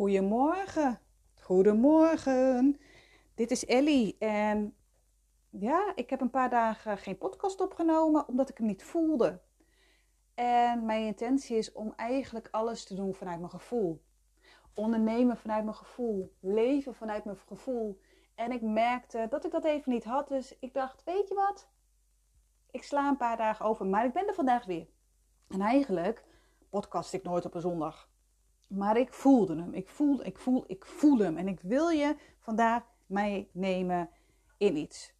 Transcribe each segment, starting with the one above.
Goedemorgen. Goedemorgen. Dit is Ellie en ja, ik heb een paar dagen geen podcast opgenomen omdat ik hem niet voelde. En mijn intentie is om eigenlijk alles te doen vanuit mijn gevoel. Ondernemen vanuit mijn gevoel, leven vanuit mijn gevoel. En ik merkte dat ik dat even niet had, dus ik dacht, weet je wat? Ik sla een paar dagen over, maar ik ben er vandaag weer. En eigenlijk podcast ik nooit op een zondag. Maar ik voelde hem. Ik voel, ik voel, ik voel hem. En ik wil je vandaag meenemen in iets.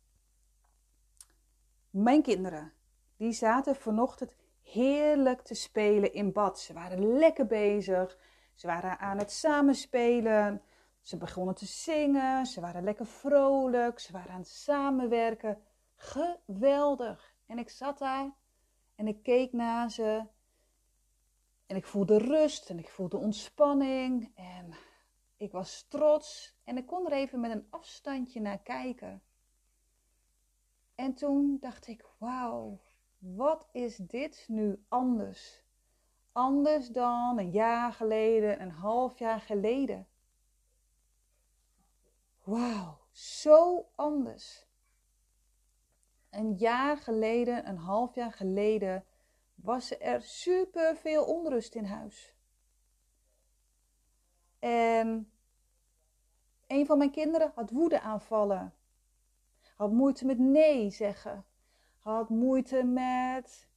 Mijn kinderen, die zaten vanochtend heerlijk te spelen in bad. Ze waren lekker bezig. Ze waren aan het samenspelen. Ze begonnen te zingen. Ze waren lekker vrolijk. Ze waren aan het samenwerken. Geweldig. En ik zat daar en ik keek naar ze. En ik voelde rust en ik voelde ontspanning en ik was trots en ik kon er even met een afstandje naar kijken. En toen dacht ik, wauw, wat is dit nu anders? Anders dan een jaar geleden, een half jaar geleden. Wauw, zo anders. Een jaar geleden, een half jaar geleden, was er super veel onrust in huis. En een van mijn kinderen had woedeaanvallen. Had moeite met nee zeggen. Had moeite met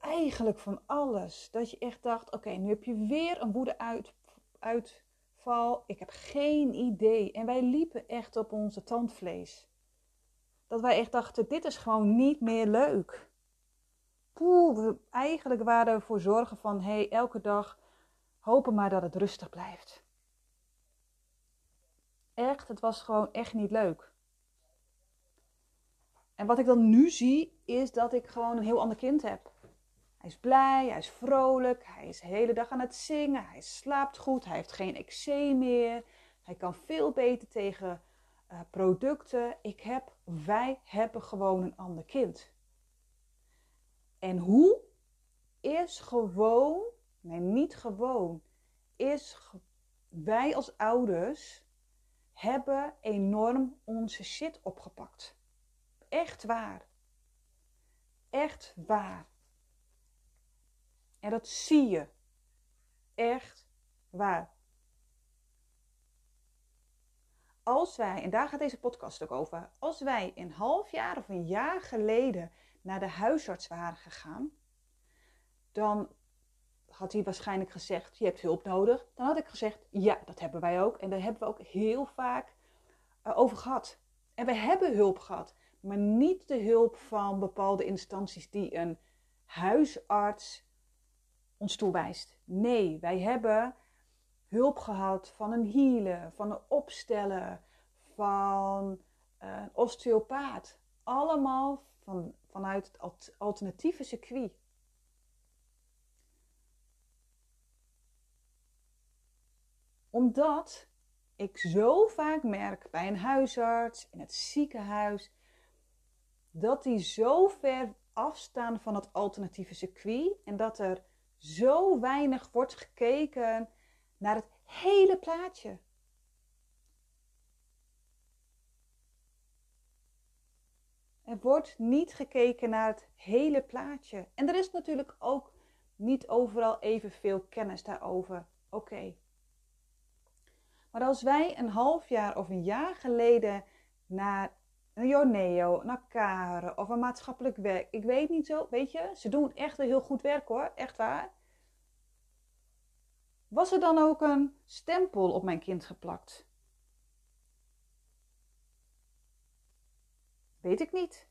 eigenlijk van alles. Dat je echt dacht: oké, nu heb je weer een woedeuitval. Ik heb geen idee. En wij liepen echt op onze tandvlees. Dat wij echt dachten: dit is gewoon niet meer leuk poeh, we eigenlijk waren we voor zorgen van hey, elke dag hopen maar dat het rustig blijft. Echt, het was gewoon echt niet leuk. En wat ik dan nu zie, is dat ik gewoon een heel ander kind heb. Hij is blij, hij is vrolijk, hij is de hele dag aan het zingen, hij slaapt goed, hij heeft geen eczeem meer, hij kan veel beter tegen uh, producten. Ik heb, wij hebben gewoon een ander kind. En hoe is gewoon, nee niet gewoon, is wij als ouders hebben enorm onze shit opgepakt. Echt waar. Echt waar. En dat zie je. Echt waar. Als wij, en daar gaat deze podcast ook over, als wij een half jaar of een jaar geleden naar de huisarts waren gegaan, dan had hij waarschijnlijk gezegd: Je hebt hulp nodig. Dan had ik gezegd: Ja, dat hebben wij ook. En daar hebben we ook heel vaak uh, over gehad. En we hebben hulp gehad, maar niet de hulp van bepaalde instanties die een huisarts ons toewijst. Nee, wij hebben hulp gehad van een healer, van een opsteller, van een osteopaat. Allemaal van vanuit het alternatieve circuit. Omdat ik zo vaak merk bij een huisarts, in het ziekenhuis, dat die zo ver afstaan van het alternatieve circuit en dat er zo weinig wordt gekeken naar het hele plaatje. Er wordt niet gekeken naar het hele plaatje. En er is natuurlijk ook niet overal evenveel kennis daarover. Oké. Maar als wij een half jaar of een jaar geleden naar een Joneo, naar Karen of een maatschappelijk werk. Ik weet niet zo, weet je, ze doen echt een heel goed werk hoor, echt waar. Was er dan ook een stempel op mijn kind geplakt? Weet ik niet.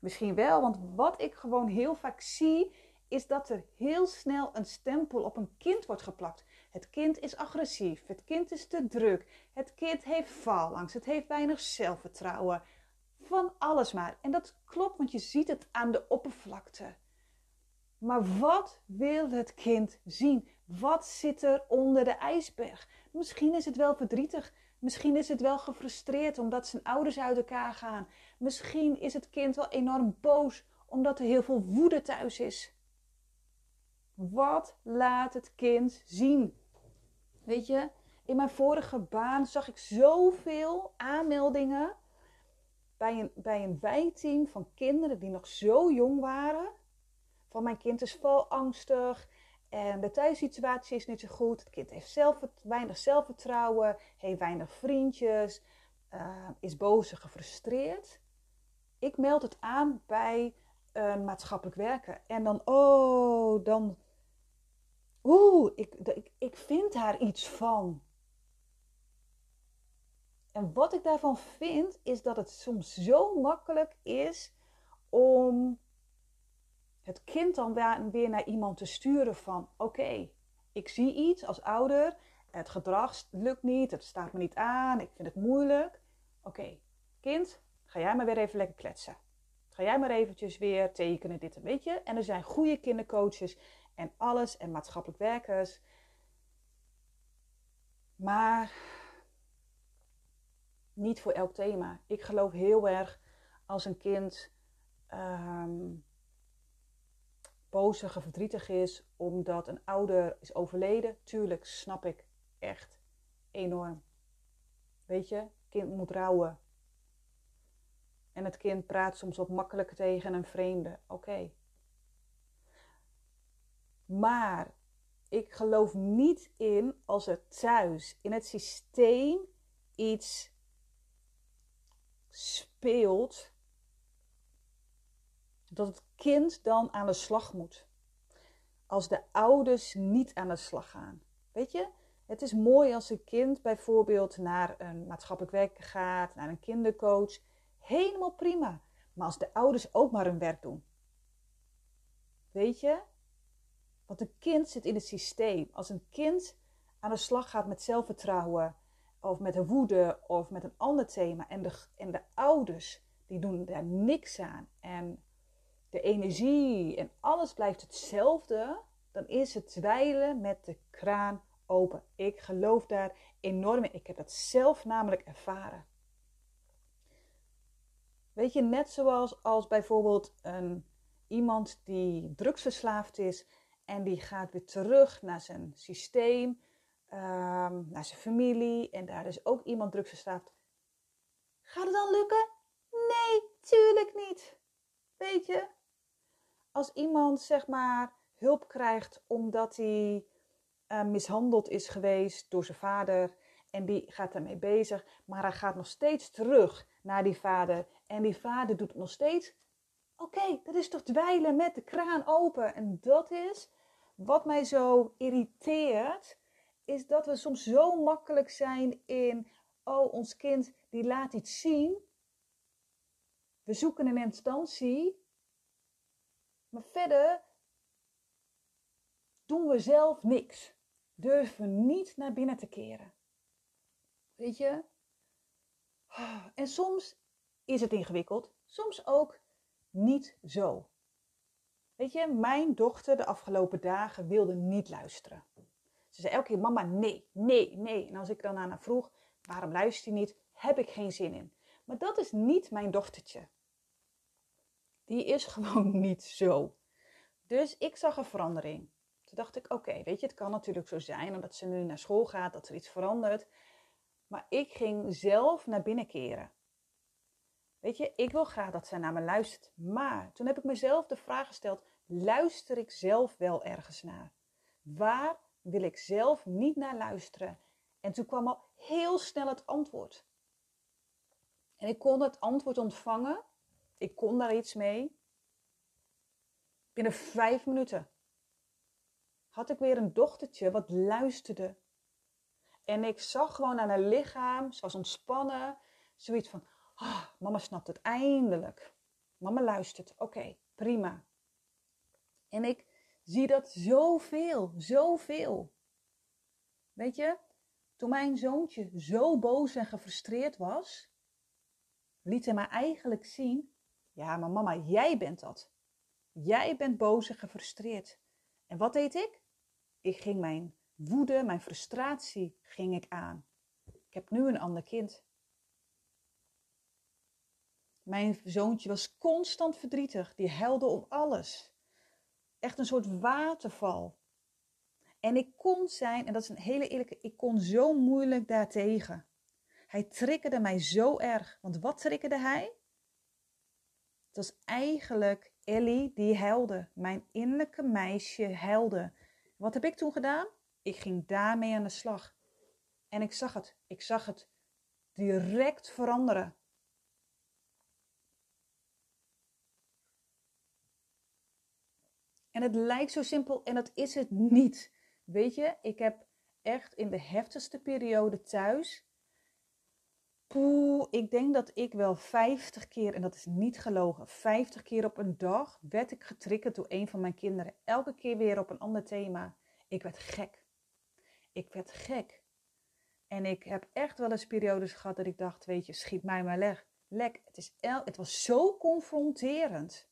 Misschien wel, want wat ik gewoon heel vaak zie, is dat er heel snel een stempel op een kind wordt geplakt. Het kind is agressief, het kind is te druk, het kind heeft faalangst, het heeft weinig zelfvertrouwen. Van alles maar. En dat klopt, want je ziet het aan de oppervlakte. Maar wat wil het kind zien? Wat zit er onder de ijsberg? Misschien is het wel verdrietig. Misschien is het wel gefrustreerd omdat zijn ouders uit elkaar gaan. Misschien is het kind wel enorm boos omdat er heel veel woede thuis is. Wat laat het kind zien? Weet je, in mijn vorige baan zag ik zoveel aanmeldingen bij een, bij een van kinderen die nog zo jong waren. Van mijn kind is vol angstig en de thuissituatie is niet zo goed. Het kind heeft zelf, weinig zelfvertrouwen, heeft weinig vriendjes, uh, is boos en gefrustreerd. Ik meld het aan bij een maatschappelijk werker. En dan, oh, dan, oeh, ik, ik, ik vind daar iets van. En wat ik daarvan vind, is dat het soms zo makkelijk is om het kind dan weer naar iemand te sturen van oké, ik zie iets als ouder, het gedrag lukt niet, het staat me niet aan, ik vind het moeilijk. Oké, kind, ga jij maar weer even lekker kletsen. Ga jij maar eventjes weer tekenen, dit en weet je. En er zijn goede kindercoaches en alles en maatschappelijk werkers. Maar niet voor elk thema. Ik geloof heel erg als een kind um, bozig of verdrietig is omdat een ouder is overleden. Tuurlijk snap ik echt enorm. Weet je, kind moet rouwen. En het kind praat soms wat makkelijker tegen een vreemde. Oké. Maar ik geloof niet in als er thuis in het systeem iets speelt, dat het kind dan aan de slag moet. Als de ouders niet aan de slag gaan. Weet je, het is mooi als een kind bijvoorbeeld naar een maatschappelijk werker gaat, naar een kindercoach. Helemaal prima. Maar als de ouders ook maar hun werk doen. Weet je? Want een kind zit in het systeem. Als een kind aan de slag gaat met zelfvertrouwen, of met een woede, of met een ander thema, en de, en de ouders die doen daar niks aan, en de energie en alles blijft hetzelfde, dan is het dweilen met de kraan open. Ik geloof daar enorm in. Ik heb dat zelf namelijk ervaren. Weet je, net zoals als bijvoorbeeld een, iemand die drugsverslaafd is en die gaat weer terug naar zijn systeem, ehm, naar zijn familie en daar is ook iemand drugsverslaafd. Gaat het dan lukken? Nee, tuurlijk niet. Weet je, als iemand zeg maar hulp krijgt omdat hij uh, mishandeld is geweest door zijn vader en die gaat daarmee bezig, maar hij gaat nog steeds terug naar die vader en die vader doet het nog steeds. Oké, dat is toch dweilen met de kraan open. En dat is wat mij zo irriteert, is dat we soms zo makkelijk zijn in, oh, ons kind die laat iets zien. We zoeken een instantie, maar verder doen we zelf niks. Durven niet naar binnen te keren. Weet je? En soms is het ingewikkeld, soms ook niet zo. Weet je, mijn dochter de afgelopen dagen wilde niet luisteren. Ze zei elke keer: Mama, nee, nee, nee. En als ik dan aan haar vroeg: Waarom luister je niet? Heb ik geen zin in. Maar dat is niet mijn dochtertje. Die is gewoon niet zo. Dus ik zag een verandering. Toen dacht ik: Oké, weet je, het kan natuurlijk zo zijn omdat ze nu naar school gaat, dat er iets verandert. Maar ik ging zelf naar binnen keren. Weet je, ik wil graag dat zij naar me luistert. Maar toen heb ik mezelf de vraag gesteld: luister ik zelf wel ergens naar? Waar wil ik zelf niet naar luisteren? En toen kwam al heel snel het antwoord. En ik kon het antwoord ontvangen. Ik kon daar iets mee. Binnen vijf minuten had ik weer een dochtertje wat luisterde. En ik zag gewoon aan haar lichaam, ze was ontspannen, zoiets van, oh, mama snapt het eindelijk. Mama luistert, oké, prima. En ik zie dat zoveel, zoveel. Weet je, toen mijn zoontje zo boos en gefrustreerd was, liet hij mij eigenlijk zien: ja, maar mama, jij bent dat. Jij bent boos en gefrustreerd. En wat deed ik? Ik ging mijn woede, mijn frustratie, ging ik aan. Ik heb nu een ander kind. Mijn zoontje was constant verdrietig. Die huilde om alles. Echt een soort waterval. En ik kon zijn, en dat is een hele eerlijke, ik kon zo moeilijk daartegen. Hij triggerde mij zo erg. Want wat triggerde hij? Het was eigenlijk Ellie die huilde. Mijn innerlijke meisje huilde. Wat heb ik toen gedaan? Ik ging daarmee aan de slag. En ik zag het. Ik zag het direct veranderen. En het lijkt zo simpel en dat is het niet. Weet je, ik heb echt in de heftigste periode thuis. Poeh, ik denk dat ik wel 50 keer, en dat is niet gelogen, 50 keer op een dag werd ik getriggerd door een van mijn kinderen. Elke keer weer op een ander thema. Ik werd gek. Ik werd gek. En ik heb echt wel eens periodes gehad dat ik dacht, weet je, schiet mij maar leg. Lek, het, is el het was zo confronterend.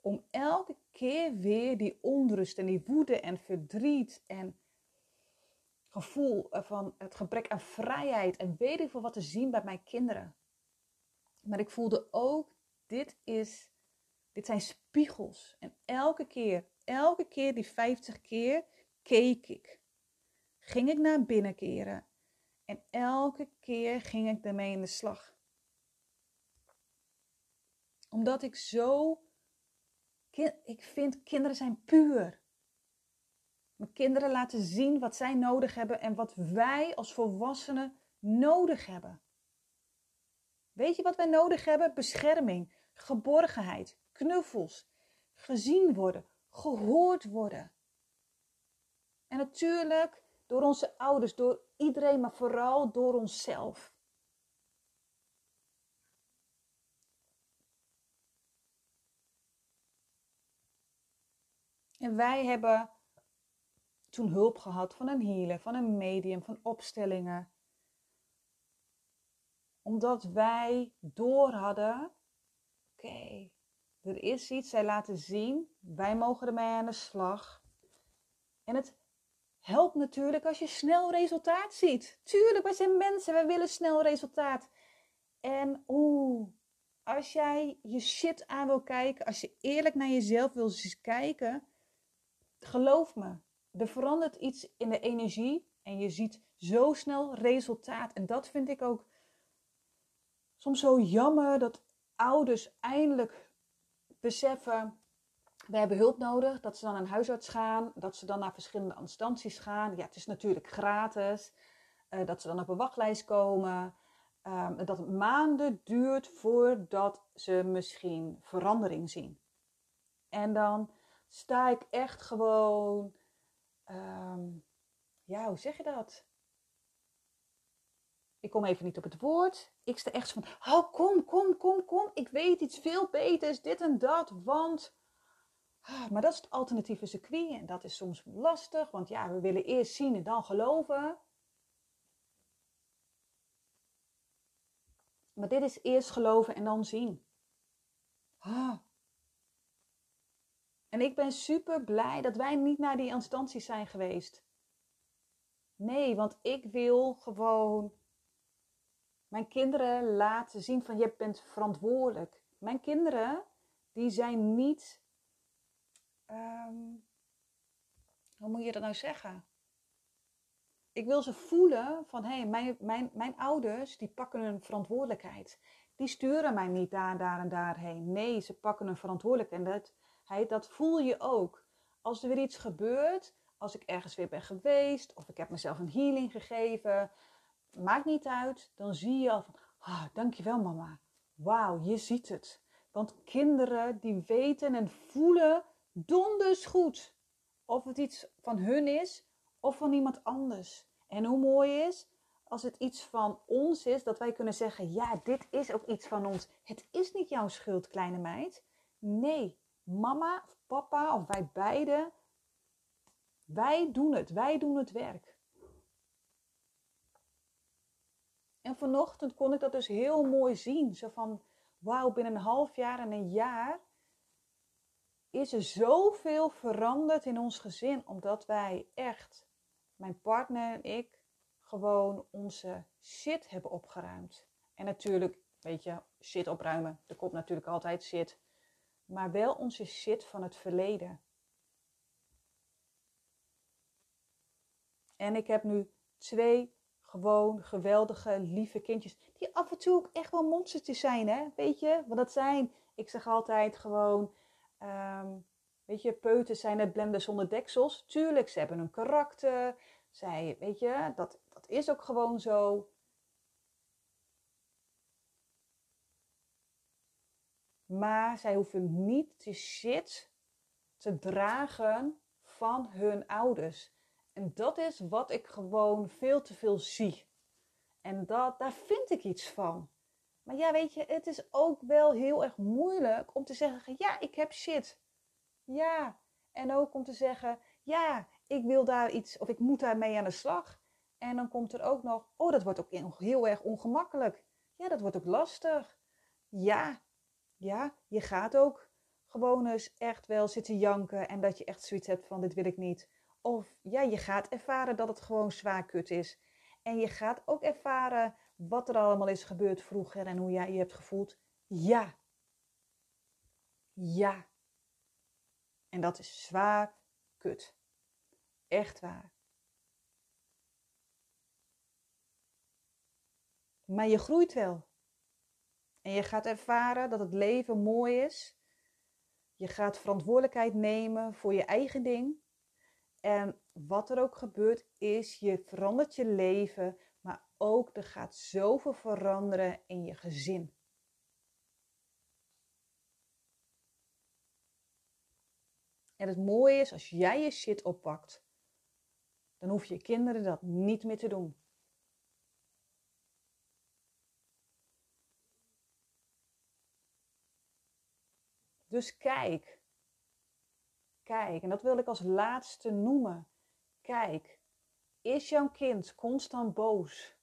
Om elke keer weer die onrust en die woede en verdriet en gevoel van het gebrek aan vrijheid en weet ik veel wat te zien bij mijn kinderen. Maar ik voelde ook, dit, is, dit zijn spiegels. En elke keer, elke keer die 50 keer, keek ik. Ging ik naar binnen keren. En elke keer ging ik daarmee in de slag. Omdat ik zo. Ik vind kinderen zijn puur. Mijn kinderen laten zien wat zij nodig hebben en wat wij als volwassenen nodig hebben. Weet je wat wij nodig hebben? Bescherming, geborgenheid, knuffels, gezien worden, gehoord worden. En natuurlijk door onze ouders, door iedereen, maar vooral door onszelf. En wij hebben toen hulp gehad van een healer, van een medium, van opstellingen. Omdat wij door hadden, oké, er is iets, zij laten zien, wij mogen ermee aan de slag. En het helpt natuurlijk als je snel resultaat ziet. Tuurlijk, wij zijn mensen, wij willen snel resultaat. En oeh, als jij je shit aan wil kijken, als je eerlijk naar jezelf wil kijken, geloof me, er verandert iets in de energie en je ziet zo snel resultaat. En dat vind ik ook soms zo jammer dat ouders eindelijk beseffen: we hebben hulp nodig. Dat ze dan een huisarts gaan, dat ze dan naar verschillende instanties gaan. Ja, het is natuurlijk gratis. Uh, dat ze dan op een wachtlijst komen. Um, dat het maanden duurt voordat ze misschien verandering zien. En dan sta ik echt gewoon um, ja, hoe zeg je dat? Ik kom even niet op het woord. Ik sta echt van, oh kom, kom, kom, kom. Ik weet iets veel beters, dit en dat, want... Ah, maar dat is het alternatieve circuit en dat is soms lastig, want ja, we willen eerst zien en dan geloven. Maar dit is eerst geloven en dan zien. Ah, en ik ben super blij dat wij niet naar die instanties zijn geweest. Nee, want ik wil gewoon mijn kinderen laten zien van je bent verantwoordelijk. Mijn kinderen, die zijn niet, um, hoe moet je dat nou zeggen? Ik wil ze voelen van hé, hey, mijn, mijn, mijn ouders die pakken hun verantwoordelijkheid. Die sturen mij niet daar, daar en daarheen. Nee, ze pakken hun verantwoordelijkheid dat voel je ook. Als er weer iets gebeurt, als ik ergens weer ben geweest of ik heb mezelf een healing gegeven, maakt niet uit, dan zie je al van, ah, dankjewel mama. Wauw, je ziet het. Want kinderen die weten en voelen donders goed of het iets van hun is of van iemand anders. En hoe mooi is als het iets van ons is, dat wij kunnen zeggen: Ja, dit is ook iets van ons. Het is niet jouw schuld, kleine meid. Nee, mama of papa of wij beiden, wij doen het, wij doen het werk. En vanochtend kon ik dat dus heel mooi zien. Zo van, wauw, binnen een half jaar en een jaar is er zoveel veranderd in ons gezin. Omdat wij echt, mijn partner en ik, gewoon onze shit hebben opgeruimd. En natuurlijk, weet je, shit opruimen. Er komt natuurlijk altijd shit maar wel onze shit van het verleden. En ik heb nu twee gewoon geweldige, lieve kindjes. Die af en toe ook echt wel monstertjes zijn, hè? Weet je wat dat zijn? Ik zeg altijd gewoon, ehm, weet je, peuters zijn het blenden zonder deksels. Tuurlijk, ze hebben een karakter. Zij, weet je, dat, dat is ook gewoon zo. Maar zij hoeven niet de shit te dragen van hun ouders. En dat is wat ik gewoon veel te veel zie. En dat, daar vind ik iets van. Maar ja, weet je, het is ook wel heel erg moeilijk om te zeggen: ja, ik heb shit. Ja. En ook om te zeggen: ja, ik wil daar iets of ik moet daarmee aan de slag. En dan komt er ook nog: oh, dat wordt ook heel erg ongemakkelijk. Ja, dat wordt ook lastig. Ja, ja, je gaat ook gewoon eens echt wel zitten janken en dat je echt zoiets hebt van: dit wil ik niet. Of ja, je gaat ervaren dat het gewoon zwaar kut is. En je gaat ook ervaren wat er allemaal is gebeurd vroeger en hoe jij je hebt gevoeld. Ja. Ja. En dat is zwaar kut. Echt waar. Maar je groeit wel. En je gaat ervaren dat het leven mooi is. Je gaat verantwoordelijkheid nemen voor je eigen ding. En wat er ook gebeurt, is je verandert je leven, maar ook er gaat zoveel veranderen in je gezin. En het mooie is, als jij je shit oppakt, dan hoef je kinderen dat niet meer te doen. Dus kijk, Kijk, en dat wil ik als laatste noemen. Kijk, is jouw kind constant boos?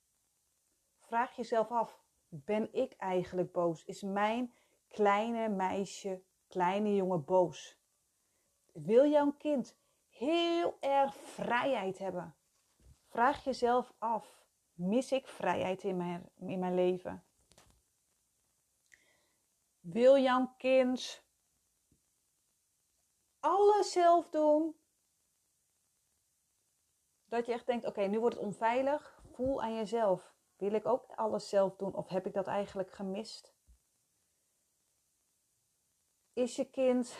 Vraag jezelf af, ben ik eigenlijk boos? Is mijn kleine meisje, kleine jongen boos? Wil jouw kind heel erg vrijheid hebben? Vraag jezelf af, mis ik vrijheid in mijn, in mijn leven? Wil jouw kind alles zelf doen. Dat je echt denkt, oké, nu wordt het onveilig. Voel aan jezelf. Wil ik ook alles zelf doen of heb ik dat eigenlijk gemist? Is je kind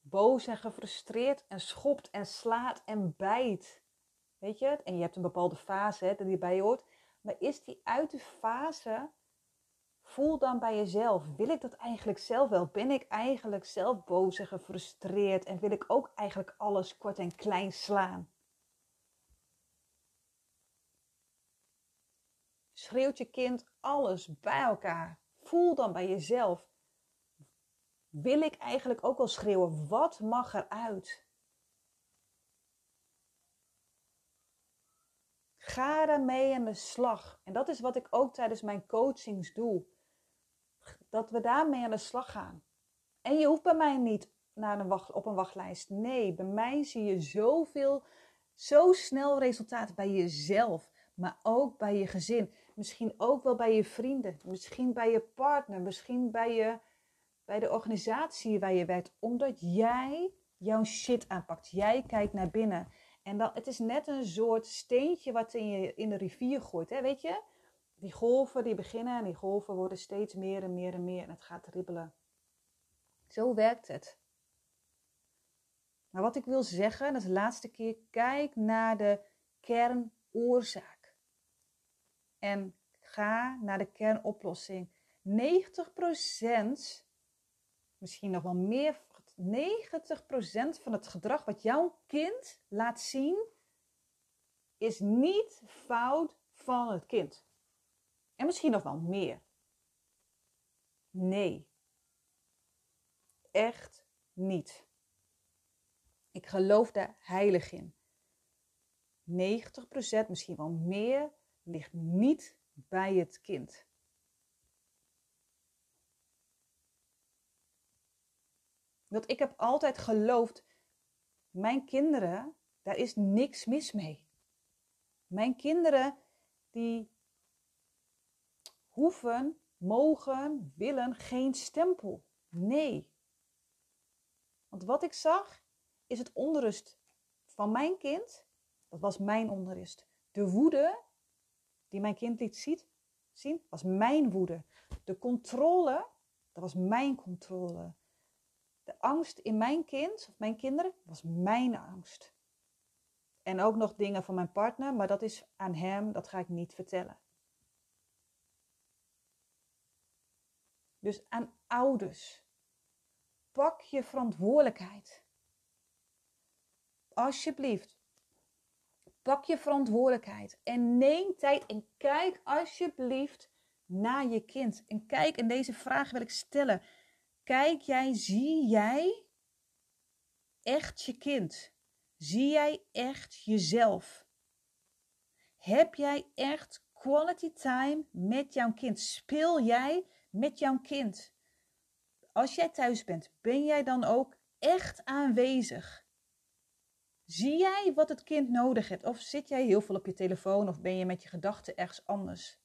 boos en gefrustreerd en schopt en slaat en bijt? Weet je het? En je hebt een bepaalde fase hè, die erbij hoort. Maar is die uit de fase Voel dan bij jezelf, wil ik dat eigenlijk zelf wel? Ben ik eigenlijk zelf boos en gefrustreerd en wil ik ook eigenlijk alles kort en klein slaan? Schreeuwt je kind alles bij elkaar? Voel dan bij jezelf, wil ik eigenlijk ook wel schreeuwen? Wat mag eruit? Ga daarmee aan de slag. En dat is wat ik ook tijdens mijn coachings doe dat we daarmee aan de slag gaan. En je hoeft bij mij niet naar een wacht, op een wachtlijst. Nee, bij mij zie je zoveel, zo snel resultaat bij jezelf, maar ook bij je gezin. Misschien ook wel bij je vrienden, misschien bij je partner, misschien bij, je, bij de organisatie waar je werkt. Omdat jij jouw shit aanpakt. Jij kijkt naar binnen. En dan, het is net een soort steentje wat in, je, in de rivier gooit. Hè? Weet je? Die golven die beginnen en die golven worden steeds meer en meer en meer en het gaat ribbelen. Zo werkt het. Maar wat ik wil zeggen, dat is de laatste keer, kijk naar de kernoorzaak. En ga naar de kernoplossing. 90%, misschien nog wel meer, 90% van het gedrag wat jouw kind laat zien, is niet fout van het kind. En misschien nog wel meer. Nee. Echt niet. Ik geloof daar heilig in. 90%, misschien wel meer, ligt niet bij het kind. Want ik heb altijd geloofd, mijn kinderen, daar is niks mis mee. Mijn kinderen, die hoeven, mogen, willen geen stempel. Nee. Want wat ik zag is het onrust van mijn kind Dat was mijn onrust. De woede die mijn kind liet ziet, zien, was mijn woede. De controle, dat was mijn controle. De angst in mijn kind, of mijn kinderen, was mijn angst. En ook nog dingen van mijn partner, maar dat is aan hem, dat ga ik niet vertellen. Dus aan ouders, pak je verantwoordelijkheid. Alsjeblieft, pak je verantwoordelijkheid en neem tijd en kijk alsjeblieft naar je kind. En kijk, en deze vraag wil ik stellen. Kijk jij, zie jij echt je kind? Zie jij echt jezelf? Heb jij echt quality time met jouw kind? Speel jij met jouw kind? Als jij thuis bent, ben jij dan ook echt aanwezig? Zie jij wat het kind nodig heeft? Of zit jij heel veel op je telefoon of ben je met je gedachten ergens anders?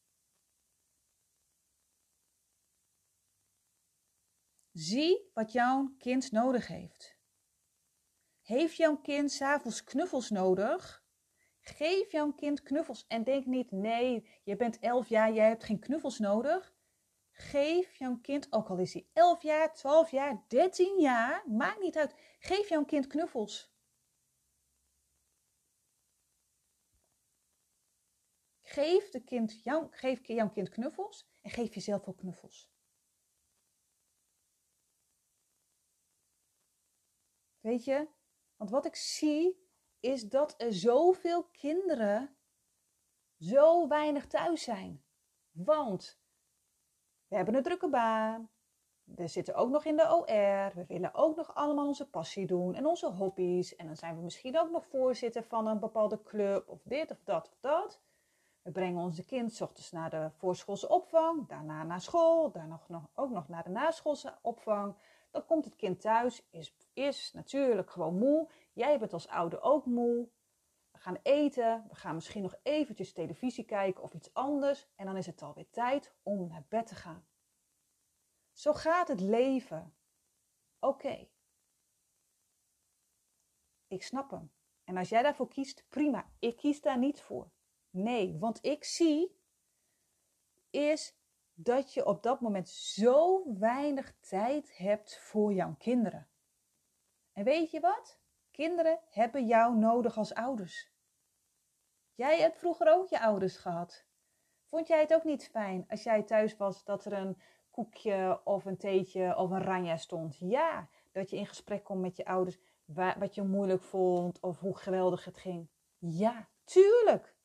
Zie wat jouw kind nodig heeft. Heeft jouw kind s'avonds knuffels nodig? Geef jouw kind knuffels en denk niet, nee, je bent 11 jaar, jij hebt geen knuffels nodig. Geef jouw kind, ook al is hij 11 jaar, 12 jaar, 13 jaar, maakt niet uit. Geef jouw kind knuffels. Geef, de kind jou, geef jouw kind knuffels en geef jezelf ook knuffels. Weet je, want wat ik zie is dat er zoveel kinderen zo weinig thuis zijn. Want we hebben een drukke baan. We zitten ook nog in de OR. We willen ook nog allemaal onze passie doen en onze hobby's. En dan zijn we misschien ook nog voorzitter van een bepaalde club of dit of dat of dat. We brengen onze kind ochtends naar de voorschoolse opvang, daarna naar school, daarna nog, ook nog naar de naschoolse opvang. Dan komt het kind thuis, is, is natuurlijk gewoon moe. Jij bent als ouder ook moe. Gaan eten, we gaan misschien nog eventjes televisie kijken of iets anders. En dan is het alweer tijd om naar bed te gaan. Zo gaat het leven. Oké. Ik snap hem. En als jij daarvoor kiest, prima. Ik kies daar niet voor. Nee, want ik zie is dat je op dat moment zo weinig tijd hebt voor jouw kinderen. En weet je wat? Kinderen hebben jou nodig als ouders. Jij hebt vroeger ook je ouders gehad. Vond jij het ook niet fijn als jij thuis was dat er een koekje of een theetje of een ranja stond? Ja, dat je in gesprek kon met je ouders wat je moeilijk vond of hoe geweldig het ging. Ja, tuurlijk.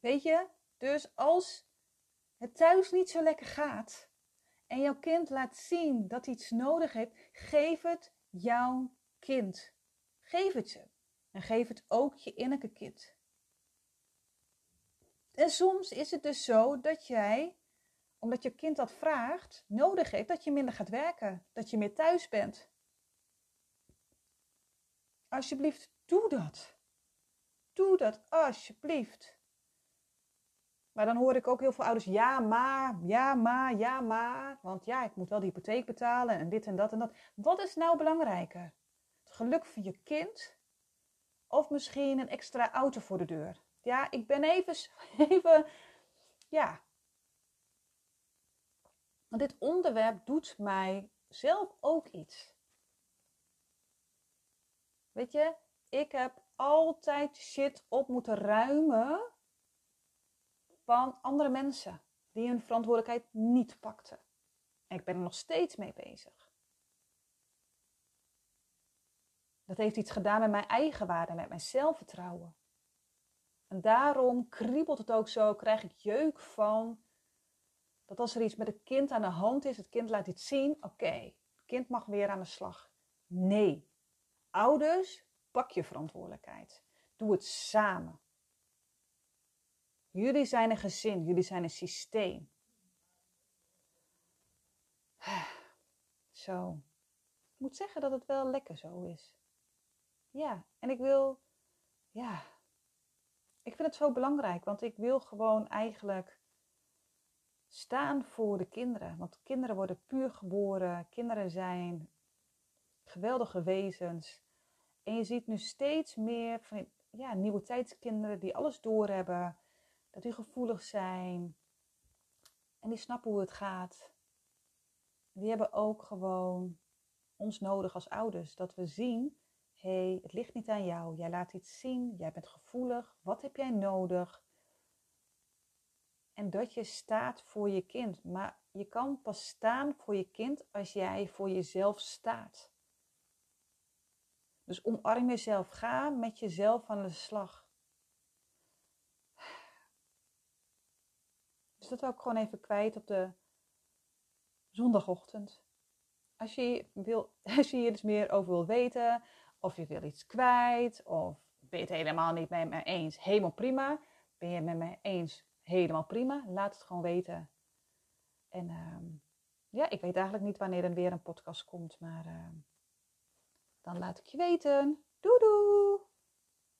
Weet je? Dus als het thuis niet zo lekker gaat en jouw kind laat zien dat iets nodig heeft, geef het jouw kind. Geef het ze. En geef het ook je innerlijke kind. En soms is het dus zo dat jij, omdat je kind dat vraagt, nodig heeft dat je minder gaat werken, dat je meer thuis bent. Alsjeblieft, doe dat. Doe dat, alsjeblieft. Maar dan hoor ik ook heel veel ouders, ja maar, ja maar, ja maar. Want ja, ik moet wel de hypotheek betalen en dit en dat en dat. Wat is nou belangrijker? Het geluk van je kind of misschien een extra auto voor de deur? Ja, ik ben even, even, ja. Want dit onderwerp doet mij zelf ook iets. Weet je, ik heb altijd shit op moeten ruimen van andere mensen die hun verantwoordelijkheid niet pakten. En ik ben er nog steeds mee bezig. Dat heeft iets gedaan met mijn eigen waarde, met mijn zelfvertrouwen. En daarom kriebelt het ook zo, krijg ik jeuk van dat als er iets met het kind aan de hand is, het kind laat iets zien, oké, het kind mag weer aan de slag. Nee, ouders, pak je verantwoordelijkheid. Doe het samen. Jullie zijn een gezin, jullie zijn een systeem. Zo. Ik moet zeggen dat het wel lekker zo is. Ja, en ik wil, ja, ik vind het zo belangrijk, want ik wil gewoon eigenlijk staan voor de kinderen. Want kinderen worden puur geboren, kinderen zijn geweldige wezens. En je ziet nu steeds meer van ja, nieuwe tijdskinderen die alles doorhebben, dat die gevoelig zijn en die snappen hoe het gaat. Die hebben ook gewoon ons nodig als ouders, dat we zien, hé, hey, het ligt niet aan jou, jij laat iets zien, jij bent gevoelig, wat heb jij nodig? En dat je staat voor je kind. Maar je kan pas staan voor je kind als jij voor jezelf staat. Dus omarm jezelf. Ga met jezelf aan de slag. Dat ik gewoon even kwijt op de zondagochtend. Als je, wil, als je hier dus meer over wil weten, of je wil iets kwijt, of ben je het helemaal niet met me eens, helemaal prima. Ben je het met me eens, helemaal prima. Laat het gewoon weten. En uh, ja, ik weet eigenlijk niet wanneer er weer een podcast komt, maar uh, dan laat ik je weten. Doei doei!